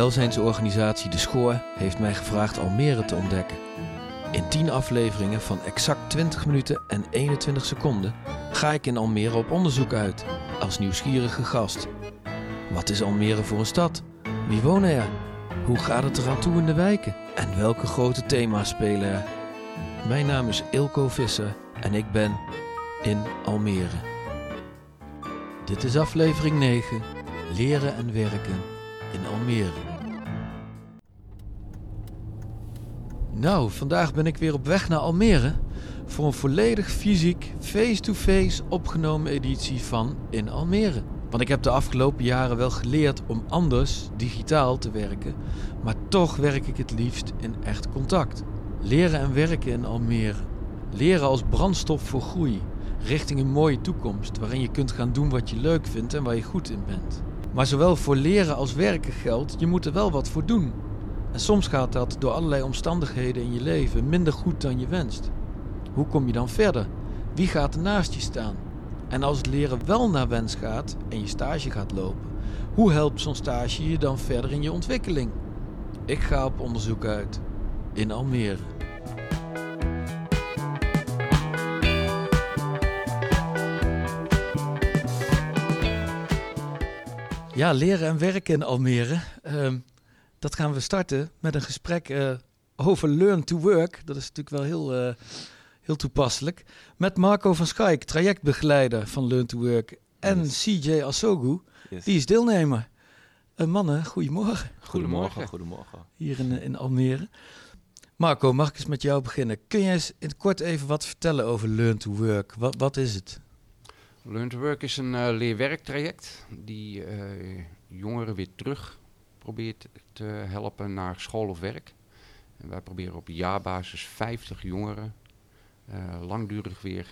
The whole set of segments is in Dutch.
Welzijnsorganisatie De Schoor heeft mij gevraagd Almere te ontdekken. In 10 afleveringen van exact 20 minuten en 21 seconden ga ik in Almere op onderzoek uit, als nieuwsgierige gast. Wat is Almere voor een stad? Wie wonen er? Hoe gaat het eraan toe in de wijken? En welke grote thema's spelen er? Mijn naam is Ilko Visser en ik ben in Almere. Dit is aflevering 9, Leren en werken in Almere. Nou, vandaag ben ik weer op weg naar Almere voor een volledig fysiek, face-to-face opgenomen editie van In Almere. Want ik heb de afgelopen jaren wel geleerd om anders, digitaal te werken, maar toch werk ik het liefst in echt contact. Leren en werken in Almere. Leren als brandstof voor groei, richting een mooie toekomst waarin je kunt gaan doen wat je leuk vindt en waar je goed in bent. Maar zowel voor leren als werken geldt, je moet er wel wat voor doen. En soms gaat dat door allerlei omstandigheden in je leven minder goed dan je wenst. Hoe kom je dan verder? Wie gaat er naast je staan? En als het leren wel naar wens gaat en je stage gaat lopen, hoe helpt zo'n stage je dan verder in je ontwikkeling? Ik ga op onderzoek uit in Almere. Ja, leren en werken in Almere. Ehm, dat gaan we starten met een gesprek eh, over Learn to Work. Dat is natuurlijk wel heel, eh, heel toepasselijk. Met Marco van Schaik, trajectbegeleider van Learn to Work. En CJ Asogu, die is deelnemer. Uh, mannen, goedemorgen. Goedemorgen. Goedemorgen. Hier in, in Almere. Marco, mag ik eens met jou beginnen? Kun jij eens in het kort even wat vertellen over Learn to Work? Wat, wat is het? Learn to Work is een uh, leerwerktraject die uh, jongeren weer terug probeert helpen naar school of werk. En wij proberen op jaarbasis 50 jongeren uh, langdurig weer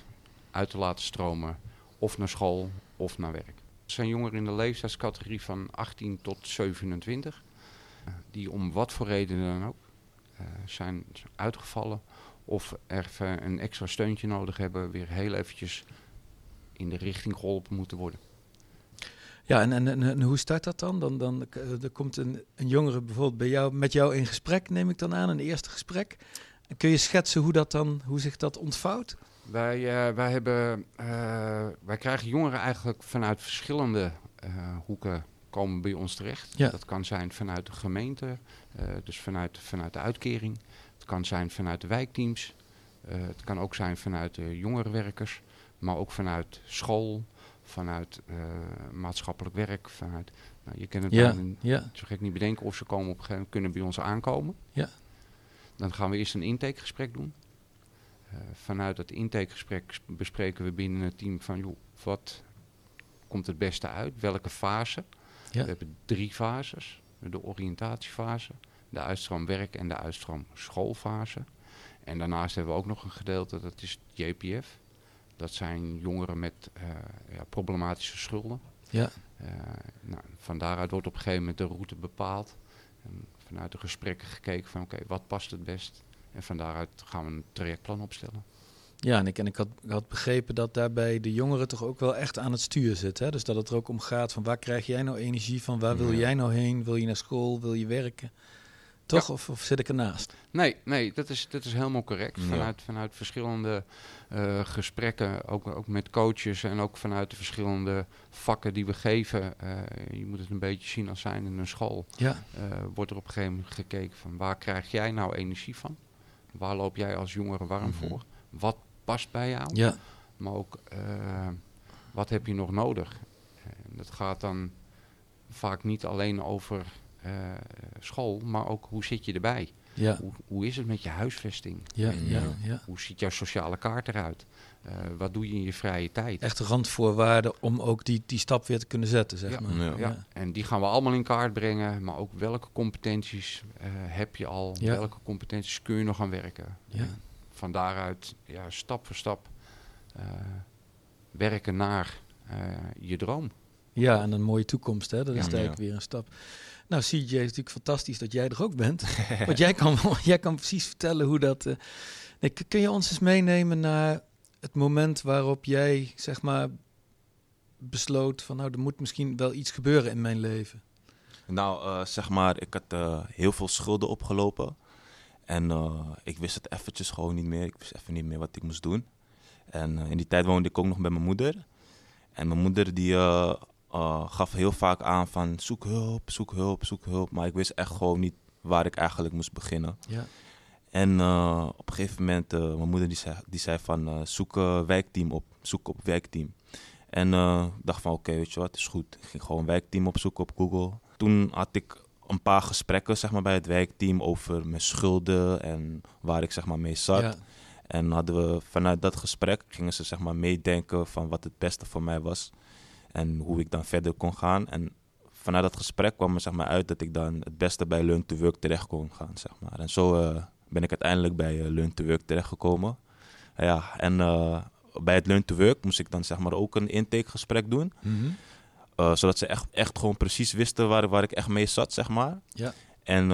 uit te laten stromen, of naar school of naar werk. Het zijn jongeren in de leeftijdscategorie van 18 tot 27, die om wat voor reden dan ook zijn uitgevallen of er een extra steuntje nodig hebben, weer heel eventjes in de richting geholpen moeten worden. Ja, en, en, en, hoe start dat dan? Dan, dan er komt een, een jongere bijvoorbeeld bij jou, met jou in gesprek, neem ik dan aan, een eerste gesprek. Kun je schetsen hoe, dat dan, hoe zich dat ontvouwt? Wij, uh, wij, hebben, uh, wij krijgen jongeren eigenlijk vanuit verschillende uh, hoeken komen bij ons terecht. Ja. Dat kan zijn vanuit de gemeente, dus vanuit, vanuit de uitkering. Het kan zijn vanuit de wijkteams. het kan ook zijn vanuit de jongerenwerkers maar ook vanuit school, vanuit uh, maatschappelijk werk, vanuit... Nou, je kan het ja, dan ja. zo gek niet bedenken of ze komen op een gegeven moment kunnen bij ons aankomen. Ja. Dan gaan we eerst een intakegesprek doen. Uh, vanuit dat intakegesprek bespreken we binnen het team van... Joh, wat komt het beste uit? Welke fase? Ja. We hebben drie fases. De oriëntatiefase, de uitstroom werk en de uitstroom schoolfase. En daarnaast hebben we ook nog een gedeelte, dat is JPF. Dat zijn jongeren met uh, ja, problematische schulden. Ja. Uh, nou, van daaruit wordt op een gegeven moment de route bepaald. En vanuit de gesprekken gekeken van oké, okay, wat past het best? En van daaruit gaan we een trajectplan opstellen. Ja, en ik, en ik had, ik had begrepen dat daarbij de jongeren toch ook wel echt aan het stuur zitten. Hè? Dus dat het er ook om gaat van waar krijg jij nou energie van? Waar wil Ja. jij nou heen? Wil je naar school? Wil je werken? Toch? Ja. Of, of zit ik ernaast? Nee, nee dat, is, dat is helemaal correct. Ja. Vanuit, vanuit verschillende eh, gesprekken, ook, ook met coaches en ook vanuit de verschillende vakken die we geven. eh, je moet het een beetje zien als zijn in een school. Ja. eh, wordt er op een gegeven moment gekeken van waar krijg jij nou energie van? Waar loop jij als jongere warm Mhm. voor? Wat past bij jou? Ja. Maar ook wat heb je nog nodig? En dat gaat dan vaak niet alleen over school, maar ook hoe zit je erbij? Ja. Hoe, hoe is het met je huisvesting? Ja. En, Ja. eh, ja. Hoe ziet jouw sociale kaart eruit? Eh, wat doe je in je vrije tijd? Echt randvoorwaarden om ook die, die stap weer te kunnen zetten, zeg Ja. maar. Ja. Ja, en die gaan we allemaal in kaart brengen. Maar ook welke competenties eh, heb je al? Ja. Welke competenties kun je nog gaan werken? Van daaruit ja, stap voor stap eh, werken naar eh, je droom. Ja, en een mooie toekomst, hè? dat is Ja. eigenlijk weer een stap. Nou, CJ, is natuurlijk fantastisch dat jij er ook bent. Want jij kan, jij kan precies vertellen hoe dat... eh, nee, kun je ons eens meenemen naar het moment waarop jij, zeg maar, besloot van... nou, er moet misschien wel iets gebeuren in mijn leven. Nou, eh, zeg maar, ik had eh, heel veel schulden opgelopen. En ik wist het eventjes gewoon niet meer. Ik wist even niet meer wat ik moest doen. En in die tijd woonde ik ook nog bij mijn moeder. En mijn moeder die eh, gaf heel vaak aan van zoek hulp, zoek hulp, zoek hulp. Maar ik wist echt gewoon niet waar ik eigenlijk moest beginnen. Ja. En eh, op een gegeven moment, eh, mijn moeder die zei, die zei van zoek een wijkteam op, zoek op wijkteam. En ik dacht van oké, weet je wat, is goed. Ik ging gewoon wijkteam opzoeken op Google. Toen had ik een paar gesprekken zeg maar, bij het wijkteam over mijn schulden en waar ik zeg maar, mee zat. Ja. En hadden we vanuit dat gesprek gingen ze zeg maar meedenken van wat het beste voor mij was. En hoe ik dan verder kon gaan. En vanuit dat gesprek kwam er zeg maar uit dat ik dan het beste bij Learn to Work terecht kon gaan. Zeg maar. En zo eh, ben ik uiteindelijk bij eh, Learn to Work terechtgekomen. Ja, en eh, bij het Learn to Work moest ik dan zeg maar ook een intakegesprek doen. Mhm. Zodat ze echt, echt gewoon precies wisten waar, waar ik echt mee zat, zeg maar. Ja. En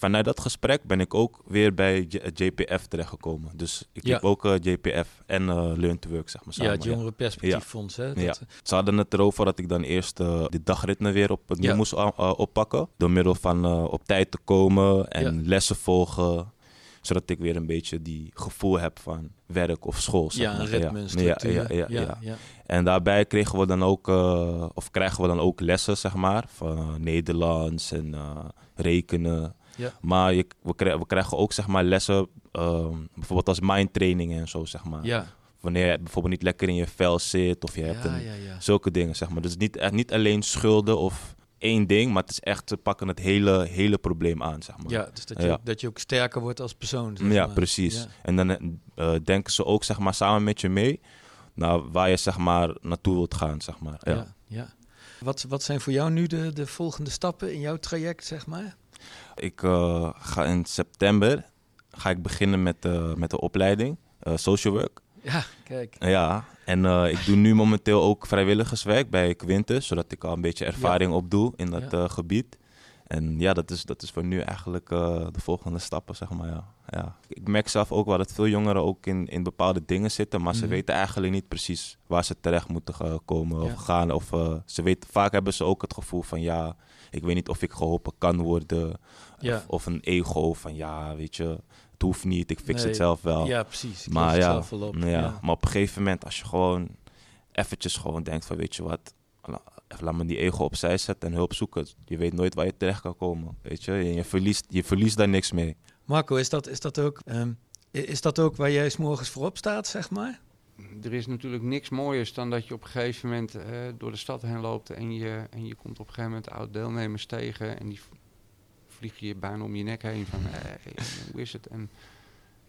vanuit dat gesprek ben ik ook weer bij JPF terechtgekomen. Dus ik Ja. heb ook eh, JPF en eh, Learn to Work, zeg maar, Ja, het Jongerenperspectieffonds. Hè? Dat, Ja. eh, Ze hadden het erover dat ik dan eerst eh de dagritme weer Ja. moest eh, oppakken. Door middel van eh, op tijd te komen en Ja. lessen volgen. Zodat ik weer een beetje die gevoel heb van werk of school. Zeg ja, een maar. ritme, ja, structuur. ja, ja, ja, ja, ja. En daarbij kregen we dan ook, eh, of krijgen we dan ook lessen, zeg maar, van eh, Nederlands en eh, rekenen. Ja. Maar je, we, krijgen, we krijgen ook, zeg maar, lessen, ehm, bijvoorbeeld als mindtraining en zo, zeg maar. Ja, Wanneer je bijvoorbeeld niet lekker in je vel zit of je hebt een, zulke dingen, zeg maar. Dus niet, niet alleen schulden of één ding, maar het is echt, ze pakken het hele, hele probleem aan, zeg maar. Ja, dus dat je, Ja. Dat je ook sterker wordt als persoon. zeg Ja, maar. precies. Ja. En dan eh, denken ze ook zeg maar, samen met je mee naar waar je zeg maar, naartoe wilt gaan. Zeg maar. ja. Ja. Ja, Wat, wat zijn voor jou nu de, de volgende stappen in jouw traject, zeg maar? Ik eh, ga in september ga ik beginnen met, eh, met de opleiding eh, social work. Ja, kijk. Ja, en ik doe nu momenteel ook vrijwilligerswerk bij Quintus, zodat ik al een beetje ervaring opdoe in dat Ja. gebied. En ja, dat is, dat is voor nu eigenlijk de volgende stappen, zeg maar. Ja. Ja. Ik merk zelf ook wel dat veel jongeren ook in, in bepaalde dingen zitten, maar ze Mhm. weten eigenlijk niet precies waar ze terecht moeten komen Ja. of gaan. Of ze weten, vaak hebben ze ook het gevoel van ja, ik weet niet of ik geholpen kan worden. Ja. Of, of een ego van ja, weet je, het hoeft niet, ik fix Nee. het zelf wel. Ja, precies. Ik Maar ja, zelf op. ja, maar op een gegeven moment als je gewoon eventjes gewoon denkt van weet je wat, laat me die ego opzij zetten en hulp zoeken. Je weet nooit waar je terecht kan komen, weet je. En je verliest, je verliest daar niks mee. Marco, is dat, is, dat ook, ehm, is dat ook waar jij 's morgens voorop staat, zeg maar? Er is natuurlijk niks mooiers dan dat je op een gegeven moment eh, door de stad heen loopt en je, en je komt op een gegeven moment oud-deelnemers tegen en die v- vliegen je bijna om je nek heen van hey, hoe is het? En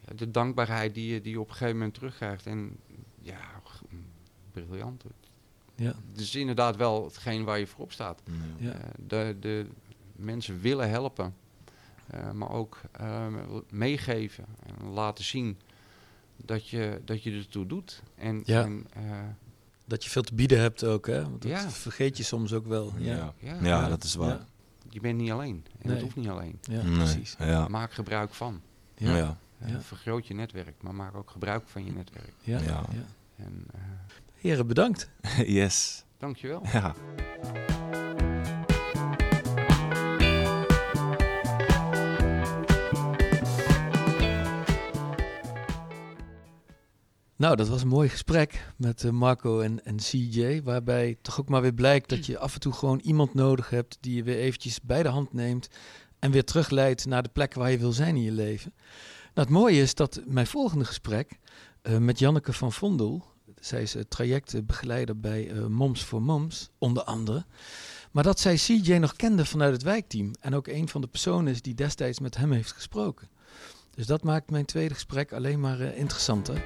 ja, de dankbaarheid die je, die je op een gegeven moment terugkrijgt en ja, briljant. Ja. Het is inderdaad wel hetgeen waar je voorop staat. Ja. Eh, de, de mensen willen helpen, eh, maar ook eh, meegeven en laten zien dat je, dat je ertoe doet. En, Ja. en eh, Dat je veel te bieden hebt ook, hè? Want dat Ja. vergeet je soms ook wel. Ja, Ja. ja, Ja, dat is waar. Ja, je bent niet alleen. En Nee. het hoeft niet alleen. ja, Nee, precies. Ja. Maak gebruik van. Ja, Ja. ja. Eh, Ja. Vergroot je netwerk, maar maak ook gebruik van je netwerk. ja, Ja. ja. En eh, Heren, bedankt. yes. dankjewel. Ja. Nou, dat was een mooi gesprek met eh, Marco en, en CJ. Waarbij toch ook maar weer blijkt dat je af en toe gewoon iemand nodig hebt die je weer eventjes bij de hand neemt. En weer terugleidt naar de plek waar je wil zijn in je leven. Nou, het mooie is dat mijn volgende gesprek eh, met Janneke van Vondel. Zij is eh, trajectbegeleider bij Moms voor Moms, onder andere. Maar dat zij CJ nog kende vanuit het wijkteam. En ook een van de personen is die destijds met hem heeft gesproken. Dus dat maakt mijn tweede gesprek alleen maar interessanter.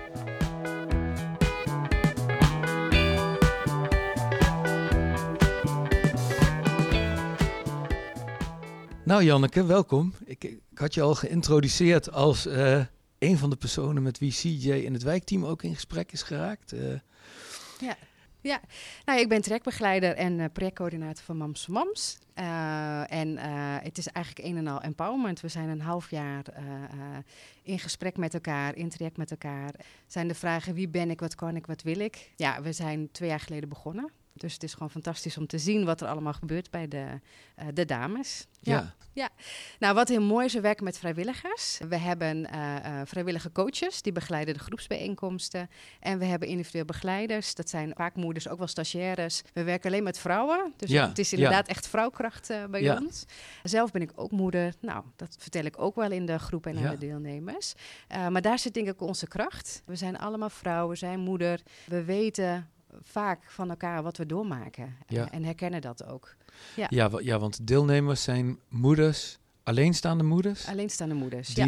Nou Janneke, welkom. Ik, ik had je al geïntroduceerd als eh, een van de personen met wie CJ in het wijkteam ook in gesprek is geraakt. Eh, Ja, nou, ik ben trekbegeleider en eh, projectcoördinator van Mams Mams. En het is eigenlijk een en al empowerment. We zijn een half jaar in gesprek met elkaar, in traject met elkaar. Zijn de vragen wie ben ik, wat kan ik, wat wil ik? Ja, we zijn twee jaar geleden begonnen. Dus het is gewoon fantastisch om te zien wat er allemaal gebeurt bij de, eh, de dames. Ja. Nou, wat heel mooi is, we werken met vrijwilligers. We hebben eh, eh, vrijwillige coaches, die begeleiden de groepsbijeenkomsten. En we hebben individueel begeleiders, dat zijn vaak moeders, ook wel stagiaires. We werken alleen met vrouwen, dus Ja, het is ja. inderdaad echt vrouwkracht bij Ja. ons. Zelf ben ik ook moeder, nou, dat vertel ik ook wel in de groep en aan Ja. de deelnemers. Maar daar zit denk ik onze kracht. We zijn allemaal vrouwen, we zijn moeder. We weten vaak van elkaar wat we doormaken Ja. en herkennen dat ook. Ja, wa- ja, want de deelnemers zijn moeders, alleenstaande moeders, Alleenstaande moeders. Ja.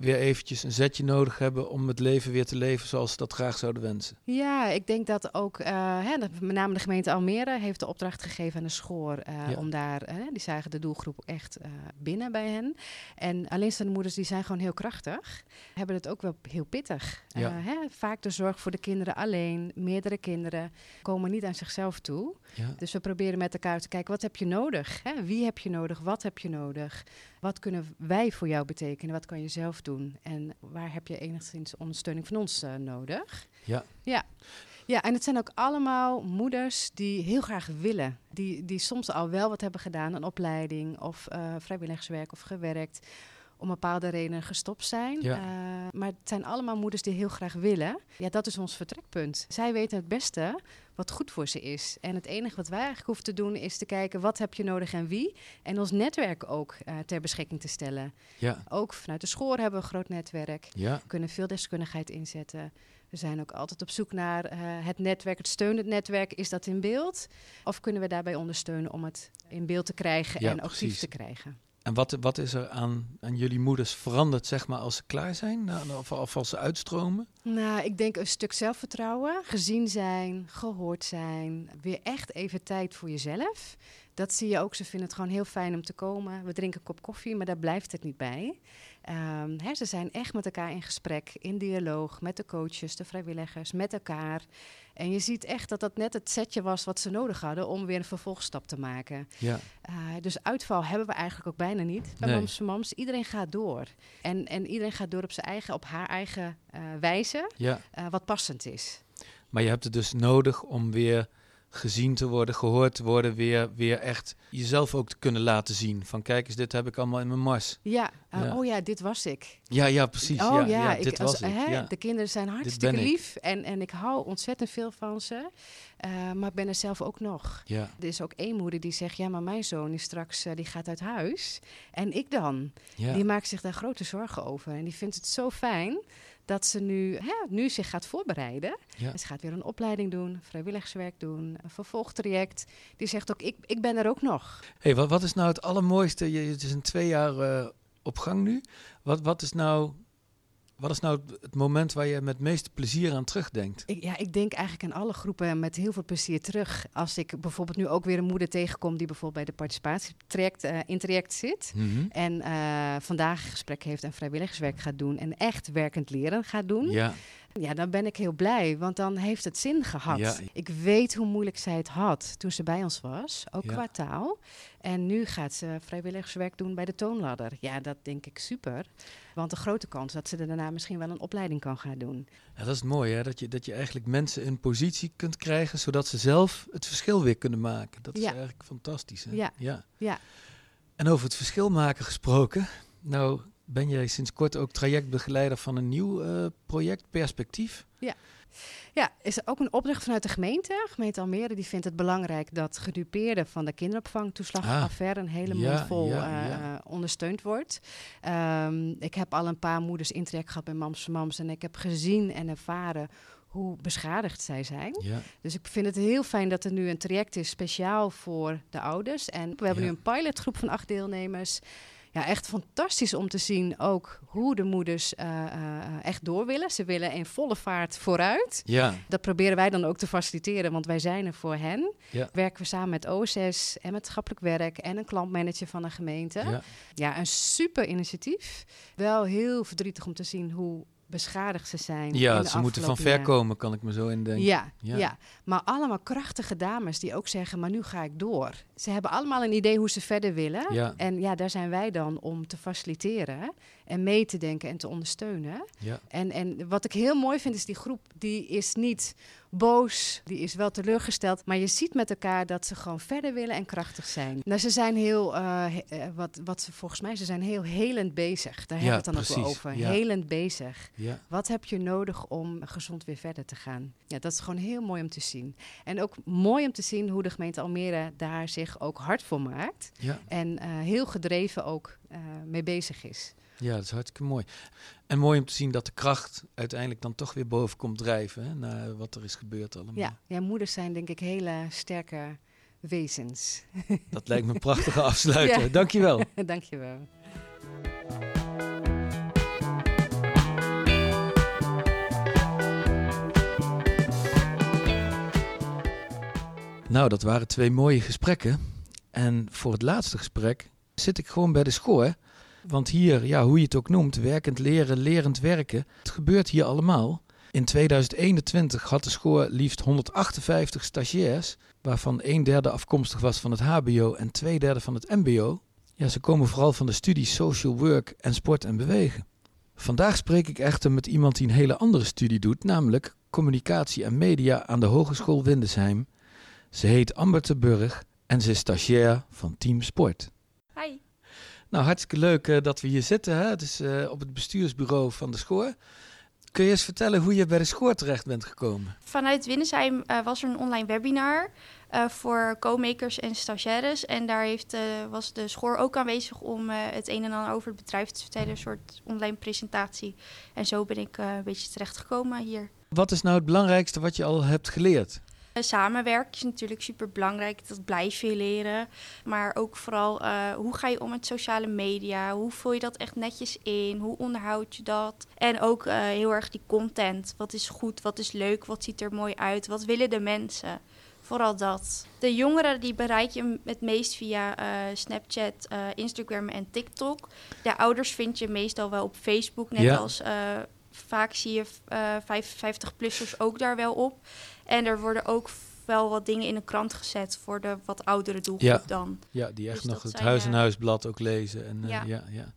Weer eventjes een zetje nodig hebben om het leven weer te leven zoals ze dat graag zouden wensen. Ja, ik denk dat ook, eh, hè, met name de gemeente Almere heeft de opdracht gegeven aan de schoor eh, Ja. om daar, die zagen de doelgroep echt eh, binnen bij hen. En alleenstaande moeders die zijn gewoon heel krachtig, hebben het ook wel heel pittig. Ja. Hè, vaak de zorg voor de kinderen alleen, meerdere kinderen komen niet aan zichzelf toe. Ja, Dus we proberen met elkaar te kijken, wat heb je nodig? Hè? Wie heb je nodig? Wat heb je nodig? Wat kunnen wij voor jou betekenen? Wat kan je zelf doen? En waar heb je enigszins ondersteuning van ons eh, nodig? ja, Ja. Ja, en het zijn ook allemaal moeders die heel graag willen. Die, die soms al wel wat hebben gedaan, een opleiding of eh, vrijwilligerswerk of gewerkt. Om bepaalde redenen gestopt zijn. Ja. Eh, maar het zijn allemaal moeders die heel graag willen. Ja, dat is ons vertrekpunt. Zij weten het beste wat goed voor ze is. En het enige wat wij eigenlijk hoeven te doen is te kijken wat heb je nodig en wie. En ons netwerk ook eh, ter beschikking te stellen. ja, Ook vanuit de school hebben we een groot netwerk. ja. We kunnen veel deskundigheid inzetten. We zijn ook altijd op zoek naar eh, het netwerk, het steunend netwerk. Is dat in beeld? Of kunnen we daarbij ondersteunen om het in beeld te krijgen Ja, en lief te krijgen? En wat, wat is er aan, aan jullie moeders veranderd, zeg maar, als ze klaar zijn? Nou, of, of als ze uitstromen? Nou, ik denk een stuk zelfvertrouwen, gezien zijn, gehoord zijn. Weer echt even tijd voor jezelf. Dat zie je ook. Ze vinden het gewoon heel fijn om te komen. We drinken een kop koffie, maar daar blijft het niet bij. Hè, ze zijn echt met elkaar in gesprek, in dialoog, met de coaches, de vrijwilligers, met elkaar. En je ziet echt dat dat net het setje was wat ze nodig hadden om weer een vervolgstap te maken. Ja, Uh, dus uitval hebben we eigenlijk ook bijna niet bij Nee. Mams voor Mams. Iedereen gaat door. En, en iedereen gaat door op zijn eigen, op haar eigen eh, wijze, ja. eh, wat passend is. Maar je hebt het dus nodig om weer gezien te worden, gehoord te worden, weer, weer echt jezelf ook te kunnen laten zien. Van kijk eens, dit heb ik allemaal in mijn mars. Ja, eh, Ja. oh ja, dit was ik. Ja, ja, precies. oh ja, ja, ik, dit als- was ik. hè. De kinderen zijn hartstikke ik. lief en, en ik hou ontzettend veel van ze. Eh, maar ik ben er zelf ook nog. Ja, Er is ook één moeder die zegt, ja, maar mijn zoon is straks, eh, die gaat uit huis. En ik dan? ja. Die maakt zich daar grote zorgen over. En die vindt het zo fijn dat ze nu, hè, nu zich gaat voorbereiden. Ja. En ze gaat weer een opleiding doen, vrijwilligerswerk doen, een vervolgtraject. Die zegt ook, ik, ik ben er ook nog. Hey, wat, wat is nou het allermooiste? Je, het is een twee jaar eh, op gang nu. Wat, wat, is nou, wat is nou het moment waar je met het meeste plezier aan terugdenkt? Ik, ja, ik denk eigenlijk aan alle groepen met heel veel plezier terug. Als ik bijvoorbeeld nu ook weer een moeder tegenkom die bijvoorbeeld bij de participatietraject eh, in traject zit. Mhm. En eh, vandaag een gesprek heeft en vrijwilligerswerk gaat doen en echt werkend leren gaat doen. Ja, Ja, dan ben ik heel blij, want dan heeft het zin gehad. Ja. Ik weet hoe moeilijk zij het had toen ze bij ons was, ook Ja. qua taal. En nu gaat ze vrijwilligerswerk doen bij de toonladder. Ja, dat denk ik super. Want de grote kans dat ze er daarna misschien wel een opleiding kan gaan doen. Ja, dat is mooi, hè? Dat je, dat je eigenlijk mensen in positie kunt krijgen, zodat ze zelf het verschil weer kunnen maken. Dat is Ja. eigenlijk fantastisch. Hè? Ja. ja. Ja. En over het verschil maken gesproken. Nou, ben jij sinds kort ook trajectbegeleider van een nieuw eh, project, Perspectief. Ja, is er ook een opdracht vanuit de gemeente. Gemeente Almere die vindt het belangrijk dat gedupeerden van de kinderopvangtoeslagaffaire een hele Ja, vol ja, eh, ja. ondersteund wordt. Ehm, ik heb al een paar moeders in traject gehad bij Mams voor Mams en ik heb gezien en ervaren hoe beschadigd zij zijn. Ja, Dus ik vind het heel fijn dat er nu een traject is speciaal voor de ouders. En we hebben Ja. nu een pilotgroep van acht deelnemers. Ja, echt fantastisch om te zien ook hoe de moeders eh, eh, echt door willen. Ze willen in volle vaart vooruit. ja, Dat proberen wij dan ook te faciliteren, want wij zijn er voor hen. Ja. Werken we samen met OSS en met schappelijk werk en een klantmanager van de gemeente. ja. Ja, een super initiatief. Wel heel verdrietig om te zien hoe beschadigd ze zijn. in ja ze moeten van ver komen, kan ik me zo indenken. Ja, Ja. ja. maar allemaal krachtige dames die ook zeggen, maar nu ga ik door. Ze hebben allemaal een idee hoe ze verder willen. Ja. En ja, daar zijn wij dan om te faciliteren en mee te denken en te ondersteunen. Ja. En, en wat ik heel mooi vind is die groep, die is niet boos, die is wel teleurgesteld. Maar je ziet met elkaar dat ze gewoon verder willen en krachtig zijn. Nou, ze zijn heel, eh, he- eh, wat, wat ze volgens mij, ze zijn heel helend bezig. Daar Ja, hebben we het dan ook wel over. Ja. Helend bezig. Ja. Wat heb je nodig om gezond weer verder te gaan? Ja, dat is gewoon heel mooi om te zien. En ook mooi om te zien hoe de gemeente Almere daar zich ook hard voor maakt. Ja. En eh, heel gedreven ook eh, mee bezig is. ja, dat is hartstikke mooi. En mooi om te zien dat de kracht uiteindelijk dan toch weer boven komt drijven. Hè, na wat er is gebeurd allemaal. Ja, ja, moeders zijn denk ik hele sterke wezens. Dat lijkt me een prachtige afsluiter. Ja. Dankjewel. Dankjewel. Nou, dat waren twee mooie gesprekken. En voor het laatste gesprek zit ik gewoon bij de schoor. Want hier, ja, hoe je het ook noemt, werkend leren, lerend werken, het gebeurt hier allemaal. In 2021 had de schoor liefst 158 stagiairs, waarvan een derde afkomstig was van het HBO en twee derde van het MBO. Ja, ze komen vooral van de studie Social Work en Sport en Bewegen. Vandaag spreek ik echter met iemand die een hele andere studie doet, namelijk Communicatie en Media aan de Hogeschool Windesheim. Ze heet Amber te Burg en ze is stagiair van Team Sport. Hi. Nou, hartstikke leuk eh, dat we hier zitten. Hè? Het is eh, op het bestuursbureau van de Schoor. Kun je eens vertellen hoe je bij de Schoor terecht bent gekomen? Vanuit Winnesheim eh, was er een online webinar voor co-makers en stagiaires. En daar heeft, was de schoor ook aanwezig om het een en ander over het bedrijf te vertellen. Een soort online presentatie. En zo ben ik een beetje terechtgekomen hier. Wat is nou het belangrijkste wat je al hebt geleerd? Samenwerken is natuurlijk super belangrijk, dat blijf je leren. Maar ook vooral eh, hoe ga je om met sociale media? Hoe vul je dat echt netjes in? Hoe onderhoud je dat? En ook eh, heel erg die content. Wat is goed, wat is leuk, wat ziet er mooi uit? Wat willen de mensen? Vooral dat. De jongeren die bereik je het meest via eh, Snapchat, Instagram en TikTok. De ouders vind je meestal wel op Facebook, net Ja. als vaak zie je eh 55-plussers ook daar wel op. En er worden ook wel wat dingen in de krant gezet voor de wat oudere doelgroep Ja. dan. Ja, die echt Dus nog het huis en eh, huisblad ook lezen. En, eh, ja. Ja. ja,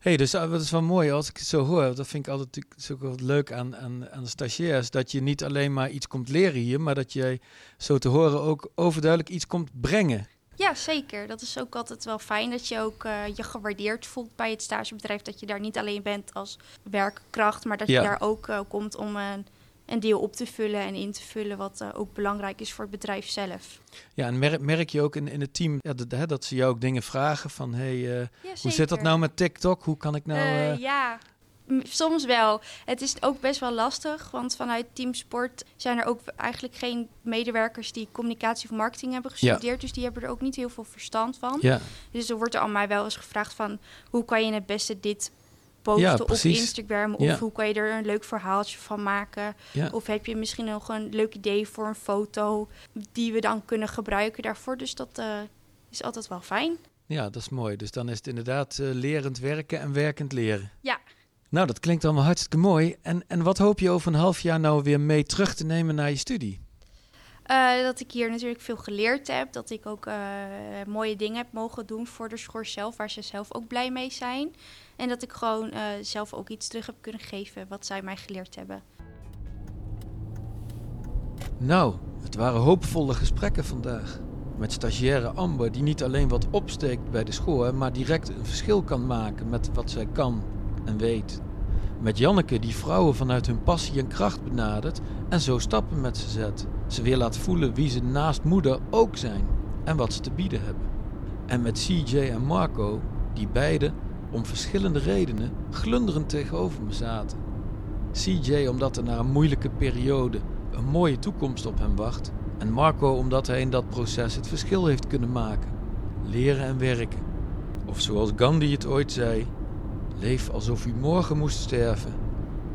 hey, dus uh, dat is wel mooi als ik het zo hoor. Dat vind ik altijd wel leuk aan, aan, aan de stagiairs. Dat je niet alleen maar iets komt leren hier, maar dat jij zo te horen ook overduidelijk iets komt brengen. Ja, zeker. Dat is ook altijd wel fijn dat je ook eh, je gewaardeerd voelt bij het stagebedrijf. Dat je daar niet alleen bent als werkkracht, maar dat Ja. je daar ook komt om een, een deel op te vullen en in te vullen wat eh, ook belangrijk is voor het bedrijf zelf. Ja, en merk, merk je ook in, in het team ja, dat, hè, dat ze jou ook dingen vragen van... Hey, eh, Ja, hoe zit dat nou met TikTok? Hoe kan ik nou... Eh, ja, soms wel. Het is ook best wel lastig, want vanuit Team Sport zijn er ook eigenlijk geen medewerkers die communicatie of marketing hebben gestudeerd. Dus die hebben er ook niet heel veel verstand van. ja, Dus er wordt er aan mij wel eens gevraagd van hoe kan je het beste dit posten Ja, op. Instagram? Of Ja. hoe kan je er een leuk verhaaltje van maken? ja. Of heb je misschien nog een leuk idee voor een foto die we dan kunnen gebruiken daarvoor? Dus dat eh, is altijd wel fijn. Ja, dat is mooi. Dus dan is het inderdaad eh, lerend werken en werkend leren. Ja. Nou, dat klinkt allemaal hartstikke mooi. En, en wat hoop je over een half jaar nou weer mee terug te nemen naar je studie? Eh, dat ik hier natuurlijk veel geleerd heb. Dat ik ook eh, mooie dingen heb mogen doen voor de school zelf, waar ze zelf ook blij mee zijn. En dat ik gewoon eh, zelf ook iets terug heb kunnen geven wat zij mij geleerd hebben. Nou, het waren hoopvolle gesprekken vandaag. Met stagiaire Amber, die niet alleen wat opsteekt bij de school, maar direct een verschil kan maken met wat zij kan en weet. Met Janneke, die vrouwen vanuit hun passie en kracht benadert en zo stappen met ze zet. Ze weer laat voelen wie ze naast moeder ook zijn en wat ze te bieden hebben. En met CJ en Marco, die beide om verschillende redenen glunderend tegenover me zaten. CJ omdat er na een moeilijke periode een mooie toekomst op hem wacht. En Marco omdat hij in dat proces het verschil heeft kunnen maken. Leren en werken. Of zoals Gandhi het ooit zei: leef alsof u morgen moest sterven.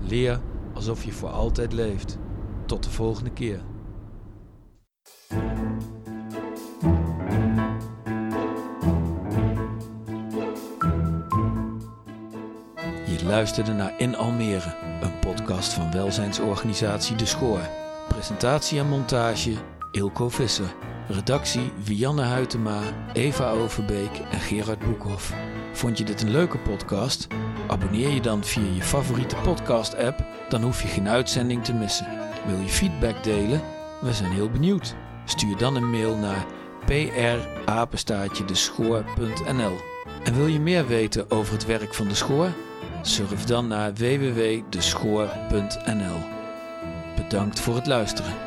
Leer alsof je voor altijd leeft. Tot de volgende keer. Luisterde naar In Almere, een podcast van welzijnsorganisatie De Schoor. Presentatie en montage Ilko Visser. Redactie Wianne Huytema, Eva Overbeek en Gerard Boekhoff. Vond je dit een leuke podcast? Abonneer je dan via je favoriete podcast-app, dan hoef je geen uitzending te missen. Wil je feedback delen? We zijn heel benieuwd. Stuur dan een mail naar prapenstaatjedeschoor.nl. En wil je meer weten over het werk van de Schoor? Surf dan naar www.deschoor.nl. Bedankt voor het luisteren.